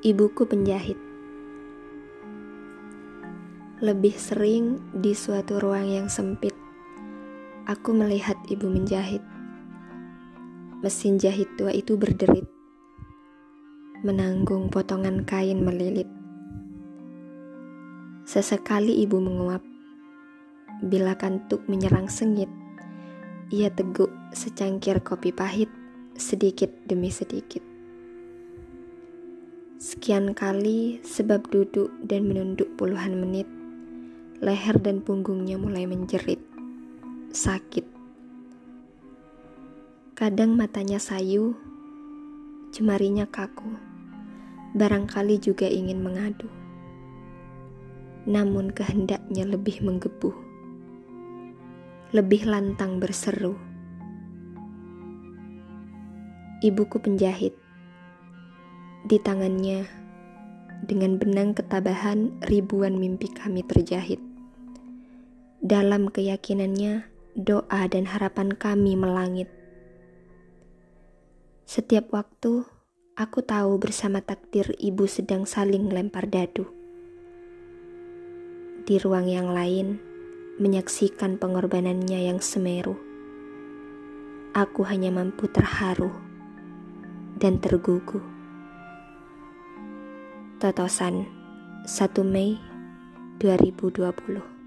Ibuku penjahit. Lebih sering di suatu ruang yang sempit, aku melihat ibu menjahit. Mesin jahit tua itu berderit, menanggung potongan kain melilit. Sesekali ibu menguap. Bila kantuk menyerang sengit, ia teguk secangkir kopi pahit sedikit demi sedikit. Sekian kali sebab duduk dan menunduk puluhan menit, leher dan punggungnya mulai menjerit, sakit. Kadang matanya sayu, jemarinya kaku, barangkali juga ingin mengadu. Namun kehendaknya lebih menggebu, lebih lantang berseru. Ibuku penjahit di tangannya, dengan benang ketabahan ribuan mimpi kami terjahit. Dalam keyakinannya, doa dan harapan kami melangit. Setiap waktu, aku tahu bersama takdir ibu sedang saling lempar dadu. Di ruang yang lain, menyaksikan pengorbanannya yang semeru. Aku hanya mampu terharu dan tergugu. Totosan 1 Mei 2020